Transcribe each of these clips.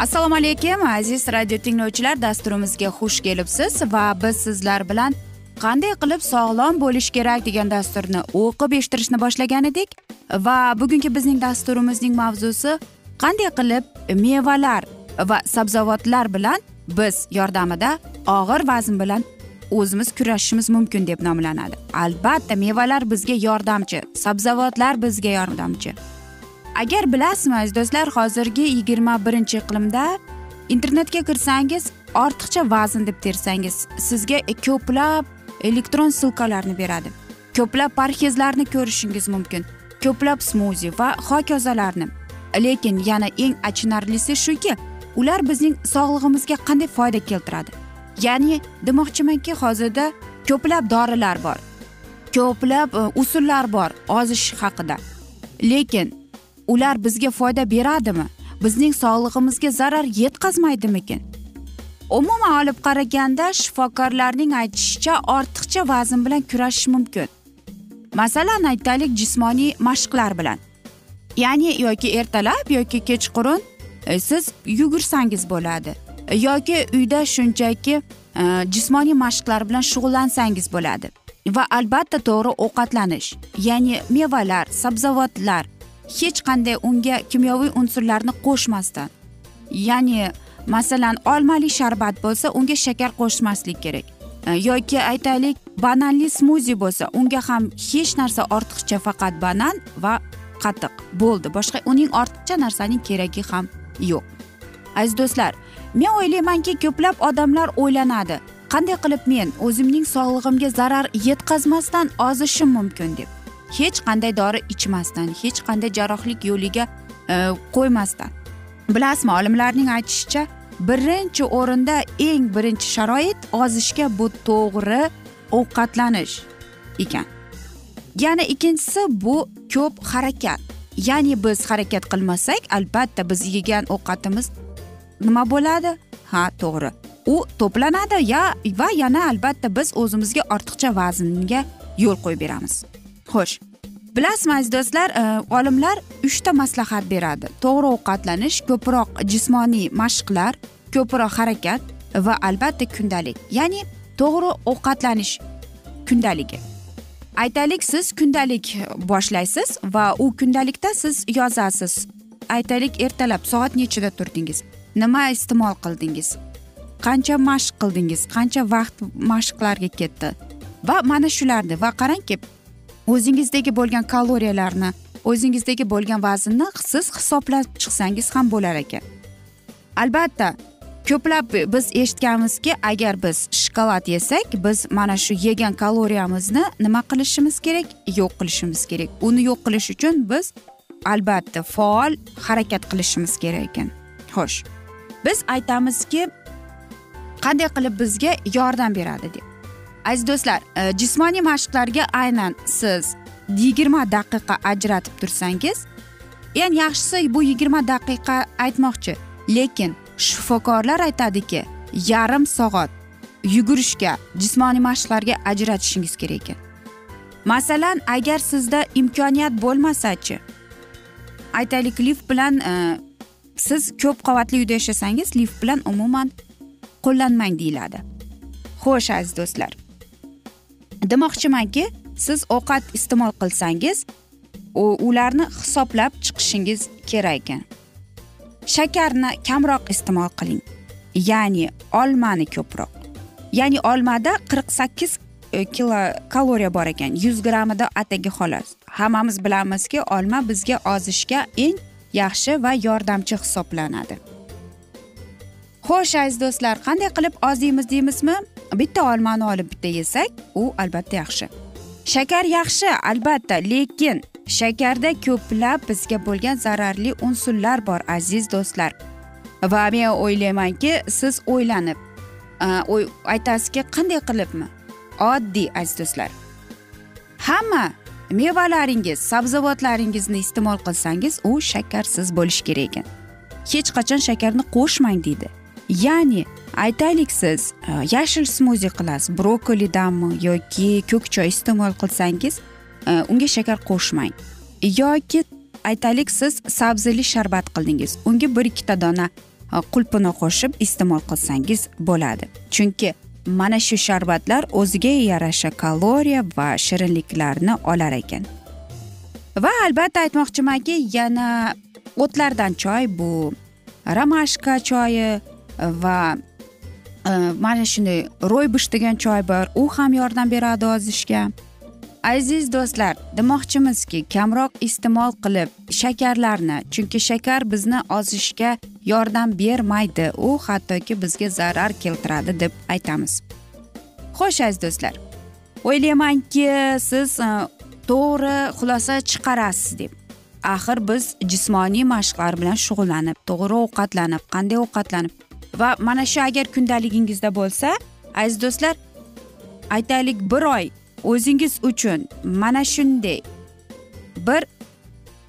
assalomu alaykum aziz radio tinglovchilar dasturimizga xush kelibsiz va biz sizlar bilan qanday qilib sog'lom bo'lish kerak degan dasturni o'qib eshittirishni boshlagan edik va bugungi bizning dasturimizning mavzusi qanday qilib mevalar va sabzavotlar bilan biz yordamida og'ir vazn bilan o'zimiz kurashishimiz mumkin deb nomlanadi. Albatta mevalar bizga yordamchi sabzavotlar bizga yordamchi. Agar bilasizmi do'stlar hozirgi yigirma birinchi iqlimda internetga kirsangiz ortiqcha vazn deb tersangiz sizga ko'plab elektron ссылкаларni beradi. Ko'plab parhezlarni ko'rishingiz mumkin ko'plab smuzi va hokazolarni. Lekin yana eng achinarlisi shuki ular bizning sog'lig'imizga qanday foyda keltiradi? Ya'ni demoqchimanki hozirda ko'plab dorilar bor ko'plab e, usullar bor ozish haqida. Lekin ular bizga foyda beradimi? Bizning sog'lig'imizga zarar yetkazmaydimikin? Umuman olib qaraganda shifokorlarning aytishicha ortiqcha vazn bilan kurashish mumkin. Masalan aytaylik jismoniy mashqlar bilan. Ya'ni yoki ertalab yoki kechqurun e, siz yugursangiz bo'ladi. Yoki uyda shunchaki e, jismoniy mashqlar bilan shug'ullansangiz bo'ladi. Va albatta to'g'ri ovqatlanish ya'ni mevalar sabzavotlar hech qanday unga kimyoviy unsurlarni qo'shmasdan ya'ni masalan olmali sharbat bo'lsa unga shakar qo'shmaslik kerak. E, yoki aytaylik bananli smuzi bo'lsa unga ham hech narsa ortiqcha faqat banan va qatiq bo'ldi. Boshqa uning ortiqcha narsaning keragi ham yo'q. Aziz do'stlar men o'ylaymanki ko'plab odamlar o'ylanadi. Qanday qilib men o'zimning sog'lig'imga zarar yetkazmasdan ozishim mumkin deb. Hech qanday dori ichmasdan hech qanday jarrohlik yo'liga e, qo'ymasdan. Bilasizmi olimlarning aytishicha birinchi o'rinda eng birinchi sharoit ozishga bu to'g'ri ovqatlanish ekan. Yana ikkinchisi bu ko'p harakat. Ya'ni biz harakat qilmasak albatta biz yegan ovqatimiz nima bo'ladi? Ha to'g'ri. U to'planadi ya va yana albatta biz o'zimizga ortiqcha vaznga yo'l qo'yib beramiz. Xo'sh. Bilasizmi aziz do'stlar e, olimlar uchta maslahat beradi. To'g'ri ovqatlanish ko'proq jismoniy mashqlar ko'proq harakat va albatta kundalik. Ya'ni to'g'ri ovqatlanish kundaligi. Aytaylik siz kundalik boshlaysiz va u kundalikda siz yozasiz. Aytaylik ertalab soat nechida turdingiz? Nima iste'mol qildingiz? Qancha mashq qildingiz? Qancha vaqt mashqlarga ketdi? Va mana shularni va qarangki o'zingizdagi bo'lgan kaloriyalarni o'zingizdagi bo'lgan vaznni siz hisoblab chiqsangiz ham bo'lar ekan. Albatta ko'plab biz eshitganmizki agar biz shokolad yesak biz mana shu yegan kaloriyamizni nima qilishimiz kerak? Yo'q qilishimiz kerak. Uni yo'q qilish uchun biz albatta faol harakat qilishimiz kerak ekan. Xo'sh biz aytamizki qanday qilib bizga yordam beradi deb. Aziz do'stlar e, jismoniy mashqlarga aynan siz yigirma daqiqa ajratib tursangiz eng yaxshisi bu yigirma daqiqa aytmoqchi. Lekin shifokorlar aytadiki yarim soat yugurishga jismoniy mashqlarga ajratishingiz kerak ekan. Masalan agar sizda imkoniyat bo'lmasachi aytaylik lift bilan e, siz ko'p qavatli uyda yashasangiz lift bilan umuman qo'llanmang deyiladi. Xo'sh aziz do'stlar. Demoqchimanki siz ovqat iste'mol qilsangiz ularni hisoblab chiqishingiz kerak ekan. Shakarni kamroq iste'mol qiling ya'ni olmani ko'proq. Ya'ni olmada qirq sakkiz e, kilo kaloriya bor ekan yuz grammida atigi xolos. Hammamiz bilamizki olma bizga ozishga eng yaxshi va yordamchi hisoblanadi. Xo'sh aziz do'stlar qanday qilib oziymiz deymizmi? Bitta olmani olib bitta yesak u albatta yaxshi. Shakar yaxshi albatta lekin shakarda ko'plab bizga bo'lgan zararli unsurlar bor aziz do'stlar. Va men o'ylaymanki siz o'ylanib aytasizki qanday qilibmi? Oddiy aziz do'stlar. Hamma mevalaringiz sabzavotlaringizni iste'mol qilsangiz u shakarsiz bo'lishi kerak ekan. Hech qachon shakarni qo'shmang deydi. Ya'ni aytaylik siz e, yashil smuzi qilasiz brokkolidanmi yoki ko'k choy iste'mol qilsangiz e, unga shakar qo'shmang. Yoki aytaylik siz sabzili sharbat qildingiz unga bir ikkita dona e, qulpini qo'shib iste'mol qilsangiz bo'ladi. Chunki mana shu sharbatlar o'ziga yarasha kaloriya va shirinliklarni olar ekan. Va albatta aytmoqchimanki yana o'tlardan choy bu ramashka choyi va Э, mana shunday ro'ybish degan choy bor u ham yordam beradi ozishga. Aziz do'stlar demoqchimizki kamroq iste'mol qilib shakarlarni chunki shakar bizni ozishga yordam bermaydi u hattoki bizga zarar keltiradi deb aytamiz. Xo'sh aziz do'stlar o'ylaymanki siz e, to'g'ri xulosa chiqarasiz deb. Axir biz jismoniy mashqlar bilan shug'ullanib to'g'ri ovqatlanib qanday ovqatlanib va mana shu agar kundaligingizda bo'lsa aziz do'stlar aytaylik bir oy o'zingiz uchun mana shunday bir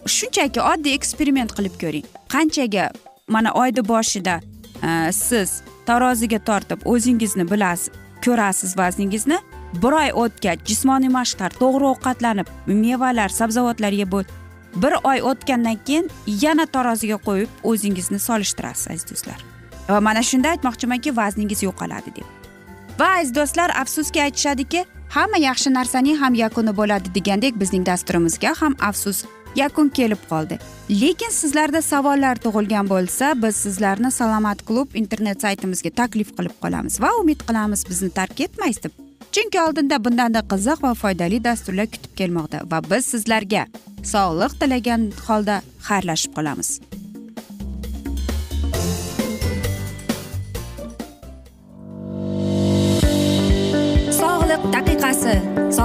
shunchaki oddiy eksperiment qilib ko'ring. Qanchaga mana oyni boshida e, siz taroziga tortib o'zingizni bilasiz ko'rasiz vazningizni bir oy o'tgach jismoniy mashqlar to'g'ri ovqatlanib mevalar sabzavotlar yeb bir oy o'tgandan keyin yana taroziga qo'yib o'zingizni solishtirasiz aziz do'stlar. Va mana shunda aytmoqchimanki vazningiz yo'qoladi deb. Va aziz do'stlar afsuski aytishadiki hamma yaxshi narsaning ham yakuni bo'ladi degandek bizning dasturimizga ham afsus yakun kelib qoldi. Lekin sizlarda savollar tug'ilgan bo'lsa biz sizlarni salomat klub internet saytimizga taklif qilib qolamiz va umid qilamiz bizni tark etmaysiz deb. Chunki oldinda bundanda qiziq va foydali dasturlar kutib kelmoqda va biz sizlarga sog'liq tilagan holda xayrlashib qolamiz.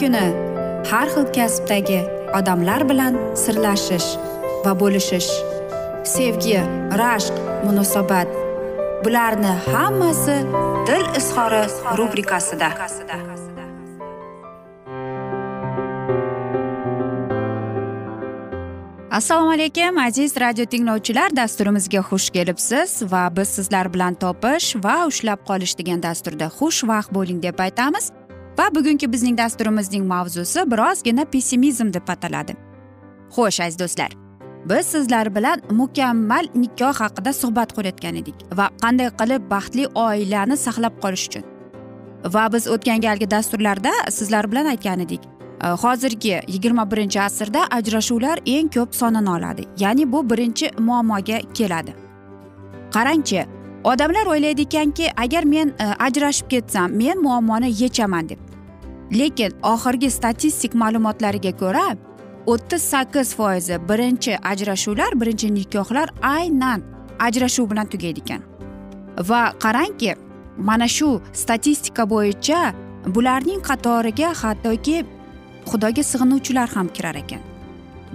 Kuni har xil kasbdagi odamlar bilan sirlashish va bo'lishish sevgi rashq munosabat bularni hammasi dil izhori rubrikasida. Assalomu alaykum aziz radio tinglovchilar dasturimizga xush kelibsiz va biz sizlar bilan topish va ushlab qolish degan dasturda xushvaqt bo'ling deb aytamiz. Va bugungi bizning dasturimizning mavzusi birozgina pessimizm deb ataladi. Xo'sh aziz do'stlar biz sizlar bilan mukammal nikoh haqida suhbat qurayotgan edik va qanday qilib baxtli oilani saqlab qolish uchun. Va biz o'tgan galgi dasturlarda sizlar bilan aytgan edik e, hozirgi yigirma birinchi asrda ajrashuvlar eng ko'p sonini oladi ya'ni bu birinchi muammoga keladi. Qarangchi odamlar o'ylaydi ekanki agar men e, ajrashib ketsam men muammoni yechaman deb. Lekin oxirgi statistik ma'lumotlarga ko'ra o'ttiz sakkiz foizi birinchi ajrashuvlar birinchi nikohlar aynan ajrashuv bilan tugaydi ekan va qarangki mana shu statistika bo'yicha bularning qatoriga hattoki xudoga sig'inuvchilar ham kirar ekan.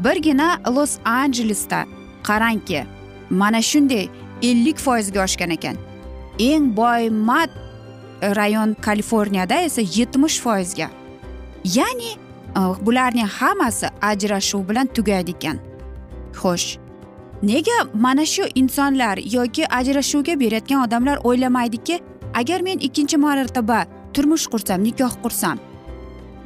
Birgina los anjelesda qarangki mana shunday ellik foizga oshgan ekan. Eng boymat rayon kaliforniyada esa yetmish foizga. Ya'ni e, bularning hammasi ajrashuv bilan tugaydi ekan. Xo'sh nega mana shu insonlar yoki ajrashuvga berayotgan odamlar o'ylamaydiki agar men ikkinchi marotaba turmush qursam nikoh qursam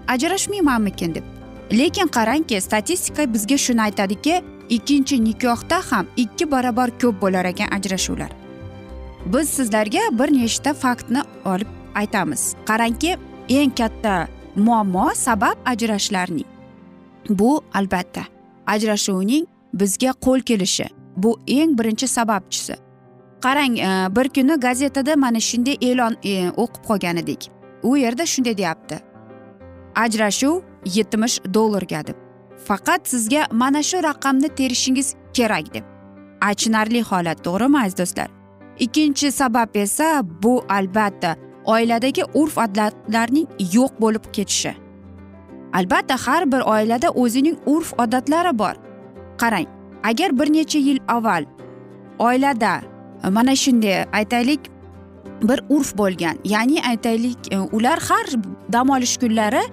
ajrashmaymanmikin deb? Lekin qarangki statistika bizga shuni aytadiki ikkinchi nikohda ham ikki barobar ko'p bo'lar ekan ajrashuvlar. Biz sizlarga bir nechta faktni olib aytamiz. Qarangki eng katta muammo sabab ajrashishlarning bu albatta ajrashuvning bizga qo'l kelishi bu eng birinchi sababchisi. Qarang e, bir kuni gazetada mana shunday e'lon e, o'qib qolgan edik. U yerda shunday deyapti. Ajrashuv yetmish dollarga deb. Faqat sizga mana shu raqamni terishingiz kerak deb. Achinarli holat to'g'rimi aziz do'stlar? Ikkinchi sabab esa bu albatta oiladagi urf odatlarning yo'q bo'lib ketishi. Albatta har bir oilada o'zining urf odatlari bor. Qarang agar bir necha yil avval oilada e, mana shunday aytaylik bir urf bo'lgan ya'ni aytaylik e, ular har dam olish kunlari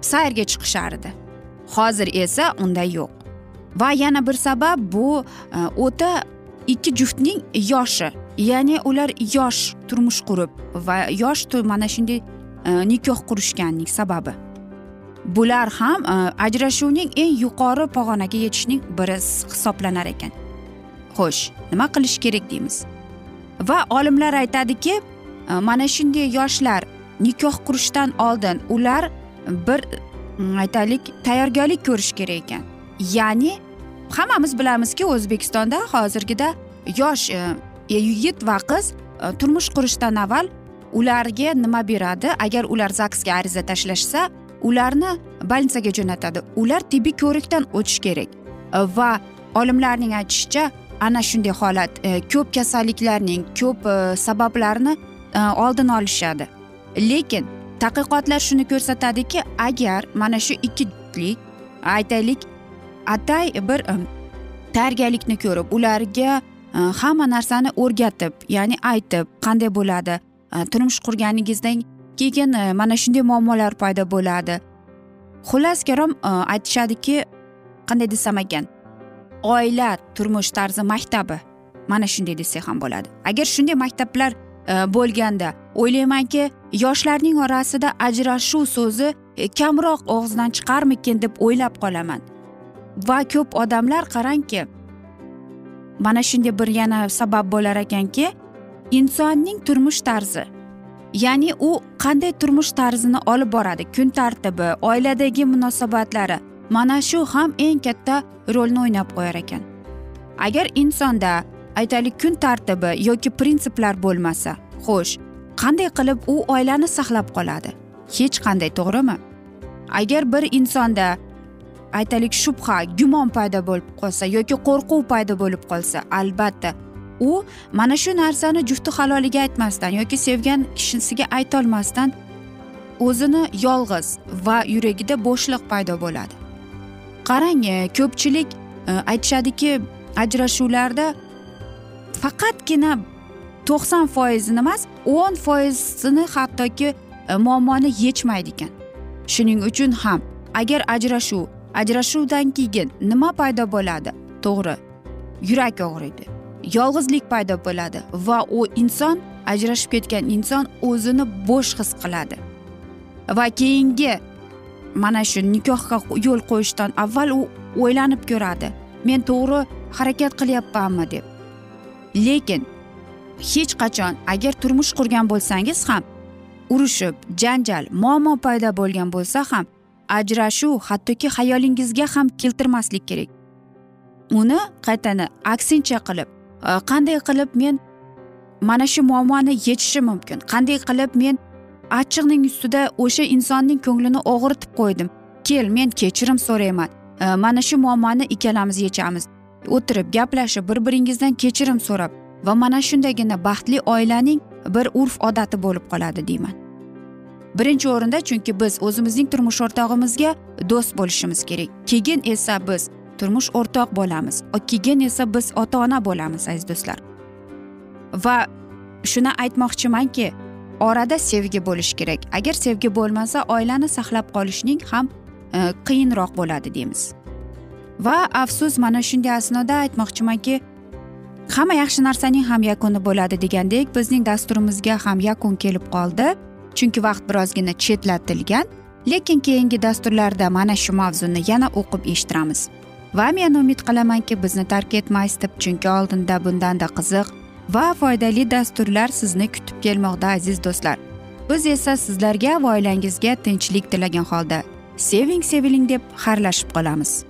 sayrga chiqishardi. Hozir esa unday yo'q. Va yana bir sabab bu e, o'ta ikki juftning yoshi ya'ni ular yosh turmush qurib va yosh mana shunday e, nikoh qurishganlik sababi. Bular ham e, ajrashuvning eng yuqori pog'onaga yetishning biri hisoblanar ekan. Xo'sh nima qilish kerak deymiz? Va olimlar aytadiki mana shunday yoshlar nikoh qurishdan oldin ular bir aytaylik tayyorgarlik ko'rish kerak ekan. Ya'ni hammamiz bilamizki o'zbekistonda hozirgida yosh e, yigit va qiz e, turmush qurishdan avval ularga nima beradi? Agar ular zagsga ariza tashlashsa ularni больницаga jo'natadi. Ular tibbiy ko'rikdan o'tish kerak. E, va olimlarning aytishicha ana shunday holat e, ko'p kasalliklarning ko'p e, sabablarini oldini olishadi. Lekin tadqiqotlar shuni ko'rsatadiki agar mana shu ikki juftlik aytaylik atay bir um, tayyorgarlikni ko'rib ularga uh, hamma narsani o'rgatib ya'ni aytib qanday bo'ladi? Uh, turmush qurganingizdan keyin uh, mana shunday muammolar paydo bo'ladi. Xullas karom aytishadiki qanday desam ekan oila turmush tarzi maktabi mana shunday desak ham bo'ladi. Agar shunday maktablar E, bo'lganda. O'ylaymanki yoshlarning orasida ajrashuv so'zi e, kamroq og'zidan chiqarmikin deb o'ylab qolaman. Va ko'p odamlar qarangki mana shunday bir yana sabab bo'lar ekanki insonning turmush tarzi ya'ni u qanday turmush tarzini olib boradi kun tartibi oiladagi munosabatlari mana shu ham eng katta rolni o'ynab qo'yar ekan. Agar insonda aytaylik kun tartibi yoki prinsiplar bo'lmasa xo'sh qanday qilib u oilani saqlab qoladi? Hech qanday to'g'rimi? Agar bir insonda aytaylik shubha gumon paydo bo'lib qolsa yoki qo'rquv paydo bo'lib qolsa albatta u mana shu narsani jufti haloliga aytmasdan yoki sevgan kishisiga aytolmasdan o'zini yolg'iz va yuragida bo'shliq paydo bo'ladi. Qarang e, ko'pchilik e, aytishadiki ajrashuvlarda faqatgina to'qson foizini emas o'n foizini hattoki e, muammoni yechmaydi ekan. Shuning uchun ham agar ajrashuv ajrashuvdan keyin nima paydo bo'ladi? To'g'ri yurak og'riydi. Yolg'izlik paydo bo'ladi va u inson ajrashib ketgan inson o'zini bo'sh his qiladi. Va keyingi mana shu nikohga yo'l qo'yishdan avval u o'ylanib ko'radi. Men to'g'ri harakat qilyapmanmi deb. Lekin hech qachon agar turmush qurgan bo'lsangiz ham urushib janjal muammo paydo bo'lgan bo'lsa ham ajrashuv hattoki xayolingizga ham keltirmaslik kerak. Uni qaytani aksincha qilib e, qanday qilib men mana shu muammoni yechishim mumkin. Qanday qilib men achchiqning ustida o'sha insonning ko'nglini og'ritib qo'ydim. Kel men kechirim so'rayman. E, mana shu muammoni ikkalamiz yechamiz. O'tirib gaplashib bir biringizdan kechirim so'rab va mana shundagina baxtli oilaning bir urf odati bo'lib qoladi deyman. Birinchi o'rinda chunki biz o'zimizning turmush o'rtog'imizga do'st bo'lishimiz kerak. Keyin esa biz turmush o'rtoq bo'lamiz keyin esa biz ota ona bo'lamiz aziz do'stlar. Va shuni aytmoqchimanki orada sevgi bo'lishi kerak. Agar sevgi bo'lmasa oilani saqlab qolishning ham e, qiyinroq bo'ladi deymiz. Va afsus mana shunday asnoda aytmoqchimanki hamma yaxshi narsaning ham yakuni bo'ladi degandek bizning dasturimizga ham yakun kelib qoldi. Chunki vaqt birozgina chetlatilgan lekin keyingi dasturlarda mana shu mavzuni yana o'qib eshittiramiz. Va men umid qilamanki bizni tark etmaysiz deb chunki oldinda bundanda qiziq va foydali dasturlar sizni kutib kelmoqda aziz do'stlar. Biz esa sizlarga va oilangizga tinchlik tilagan holda seving seviling deb xayrlashib qolamiz.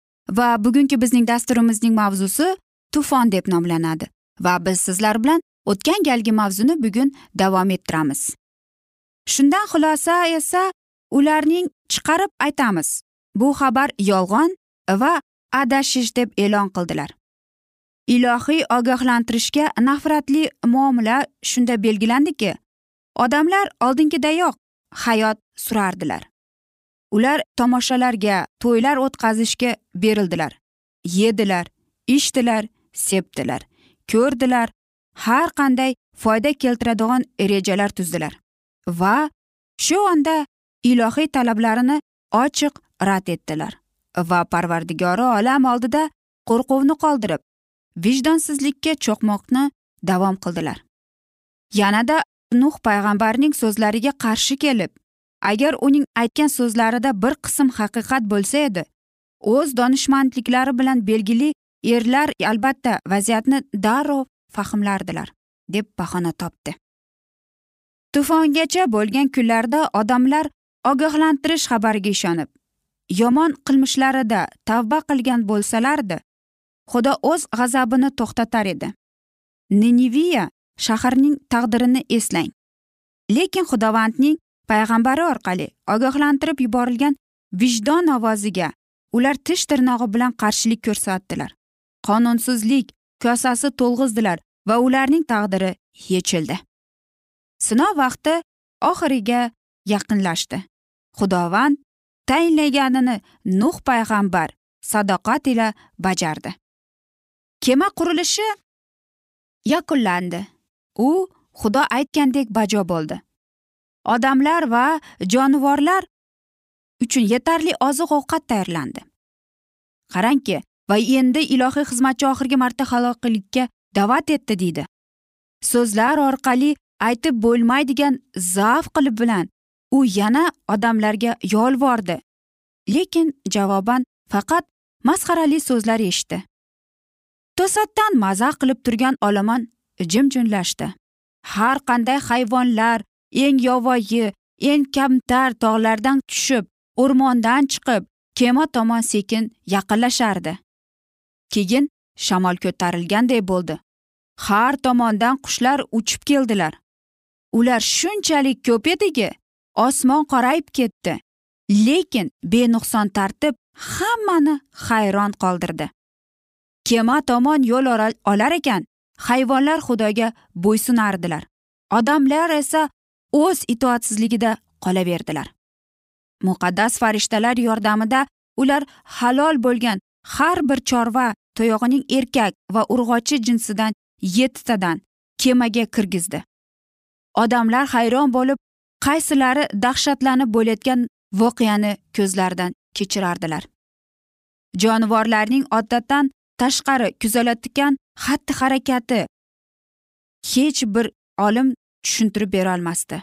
Va bugungi bizning dasturimizning mavzusi tufon deb nomlanadi. Va biz sizlar bilan o'tgan galgi mavzuni bugun davom ettiramiz. Shundan xulosa esa ularning chiqarib aytamiz. Bu xabar yolg'on va adashish deb e'lon qildilar. Ilohiy ogohlantirishga nafratli muomala shunda belgilandiki odamlar oldingidayoq hayot surardilar. Ular tomoshalarga to'ylar o'tkazishga berildilar. Yedilar ichdilar sepdilar ko'rdilar har qanday foyda keltiradigan rejalar tuzdilar va shu onda ilohiy talablarini ochiq rad etdilar va parvardigori olam oldida qo'rquvni qoldirib vijdonsizlikka cho'qmoqni davom qildilar. Yanada nuh payg'ambarning so'zlariga qarshi kelib agar uning aytgan so'zlarida bir qism haqiqat bo'lsa edi o'z donishmandliklari bilan belgili erlar albatta vaziyatni darrov fahmlardilar deb bahona topdi. Tufongacha bo'lgan kunlarda odamlar ogohlantirish xabariga ishonib yomon qilmishlarida tavba qilgan bo'lsalardi xudo o'z g'azabini to'xtatar edi. Niniviya shaharning taqdirini eslang lekin xudovandning payg'ambari orqali ogohlantirib yuborilgan vijdon ovoziga ular tish tirnog'i bilan qarshilik ko'rsatdilar. Qonunsizlik kosasi to'lg'izdilar va ularning taqdiri yechildi. Sinov vaqti oxiriga yaqinlashdi. Xudovand tayinlaganini nuh payg'ambar sadoqat ila bajardi. Kema qurilishi yakunlandi. U xudo aytgandek bajo bo'ldi. Odamlar va jonivorlar uchun yetarli oziq ovqat tayyorlandi. Qarangki va endi ilohiy xizmatchi oxirgi marta haloklikka da'vat etdi deydi. So'zlar orqali aytib bo'lmaydigan zavq qilib bilan u yana odamlarga yolvordi. Lekin javoban faqat masxarali so'zlar eshitdi. To'satdan mazax qilib turgan olomon jimjinlashdi har qanday hayvonlar eng yovvoyi eng kamtar tog'lardan tushib o'rmondan chiqib kema tomon sekin yaqinlashardi. Keyin shamol ko'tarilganday bo'ldi. Har tomondan qushlar uchib keldilar. Ular shunchalik ko'p ediki osmon qorayib ketdi. Lekin benuqson tartib hammani hayron qoldirdi. Kema tomon yo'l olar ekan hayvonlar xudoga bo'ysunardilar. Odamlar esa o'z itoatsizligida qolaverdilar. Muqaddas farishtalar yordamida ular halol bo'lgan har bir chorva toyog'ining erkak va urg'ochi jinsidan yettitadan kemaga kirgizdi. Odamlar hayron bo'lib qaysilari dahshatlanib bo'layotgan voqeani ko'zlaridan kechirardilar. Jonivorlarning odatdan tashqari kuzatayotgan xatti harakati hech bir olim tushuntirib berolmasdi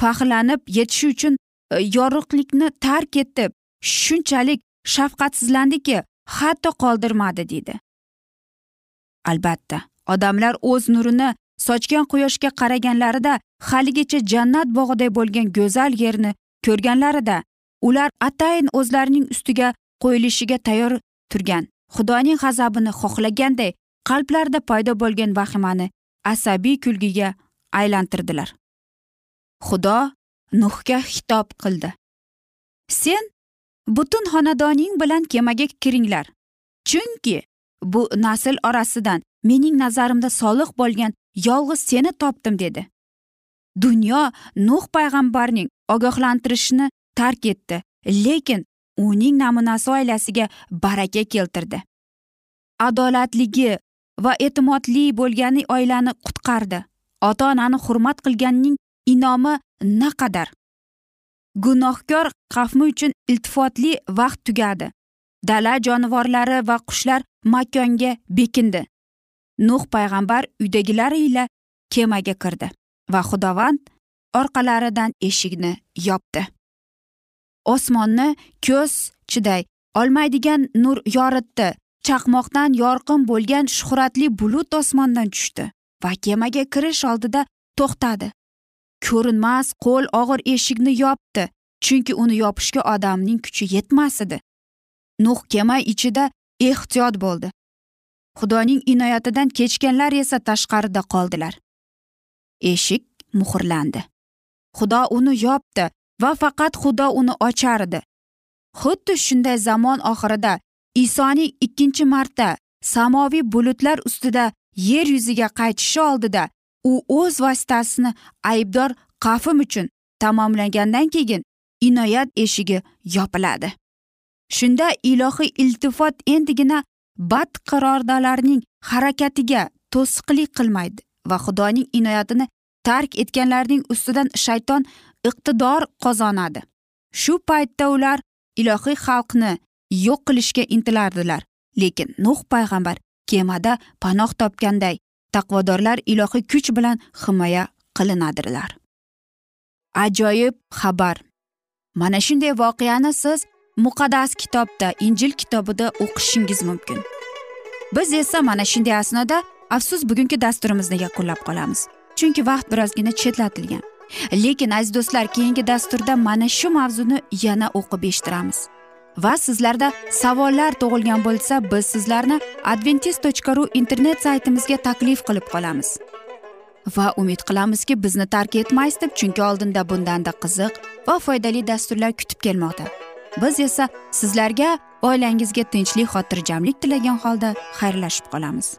faxrlanib yetishi uchun e, yorug'likni tark etib shunchalik shafqatsizlandiki hatto qoldirmadi deydi albatta odamlar o'z nurini sochgan quyoshga qaraganlarida haligacha jannat bog'iday bo'lgan go'zal yerni ko'rganlarida ular atayin o'zlarining ustiga qo'yilishiga tayyor turgan xudoning g'azabini xohlaganday qalblarida paydo bo'lgan vahimani asabiy kulgiga aylantirdilar. Xudo nuhga xitob qildi. Sen butun xonadoning bilan kemaga kiringlar. Chunki bu nasl orasidan mening nazarimda solih bo'lgan yolg'iz seni topdim dedi. Dunyo nuh payg'ambarning ogohlantirishini tark etdi lekin uning namunasi oilasiga baraka keltirdi. Adolatligi va e'timodli bo'lgani oilani qutqardi. Ota onani hurmat qilganning inomi naqadar? Gunohkor qavmi uchun iltifotli vaqt tugadi. Dala jonivorlari va qushlar makonga bekindi. Nuh payg'ambar uydagilari ila kemaga kirdi va xudovand orqalaridan eshikni yopdi. Osmonni ko'z chiday olmaydigan nur yoritdi. Chaqmoqdan yorqin bo'lgan shuhratli bulut osmondan tushdi. Va kemaga kirish oldida to'xtadi. Ko'rinmas qo'l og'ir eshikni yopdi chunki uni yopishga odamning kuchi yetmas edi. Nuh kema ichida ehtiyot bo'ldi. Xudoning inoyatidan kechganlar esa tashqarida qoldilar. Eshik muhrlandi. Xudo uni yopdi va faqat xudo uni ochardi xuddi shunday zamon oxirida isoning ikkinchi marta samoviy bulutlar ustida yer yuziga qaytishi oldida u o'z vositasini aybdor qafim uchun tamomlagandan keyin inoyat eshigi yopiladi. Shunda ilohiy iltifot endigina badqirodalarning harakatiga to'siqlik qilmaydi va xudoning inoyatini tark etganlarning ustidan shayton iqtidor qozonadi. Shu paytda ular ilohiy xalqni yo'q qilishga intilardilar lekin nuh payg'ambar kemada panoh topganday taqvodorlar ilohiy kuch bilan himoya qilinadilar. Ajoyib xabar. Mana shunday voqeani siz muqaddas kitobda injil kitobida o'qishingiz mumkin. Biz esa mana shunday asnoda afsus bugungi dasturimizni yakunlab qolamiz chunki vaqt birozgina chetlatilgan. Lekin aziz do'stlar keyingi dasturda mana shu mavzuni yana o'qib eshittiramiz. Va sizlarda savollar tug'ilgan bo'lsa biz sizlarni adventis tochka ru internet saytimizga taklif qilib qolamiz. Va umid qilamizki bizni tark etmaysiz deb chunki oldinda bundanda qiziq va foydali dasturlar kutib kelmoqda. Biz esa sizlarga oilangizga tinchlik xotirjamlik tilagan holda xayrlashib qolamiz.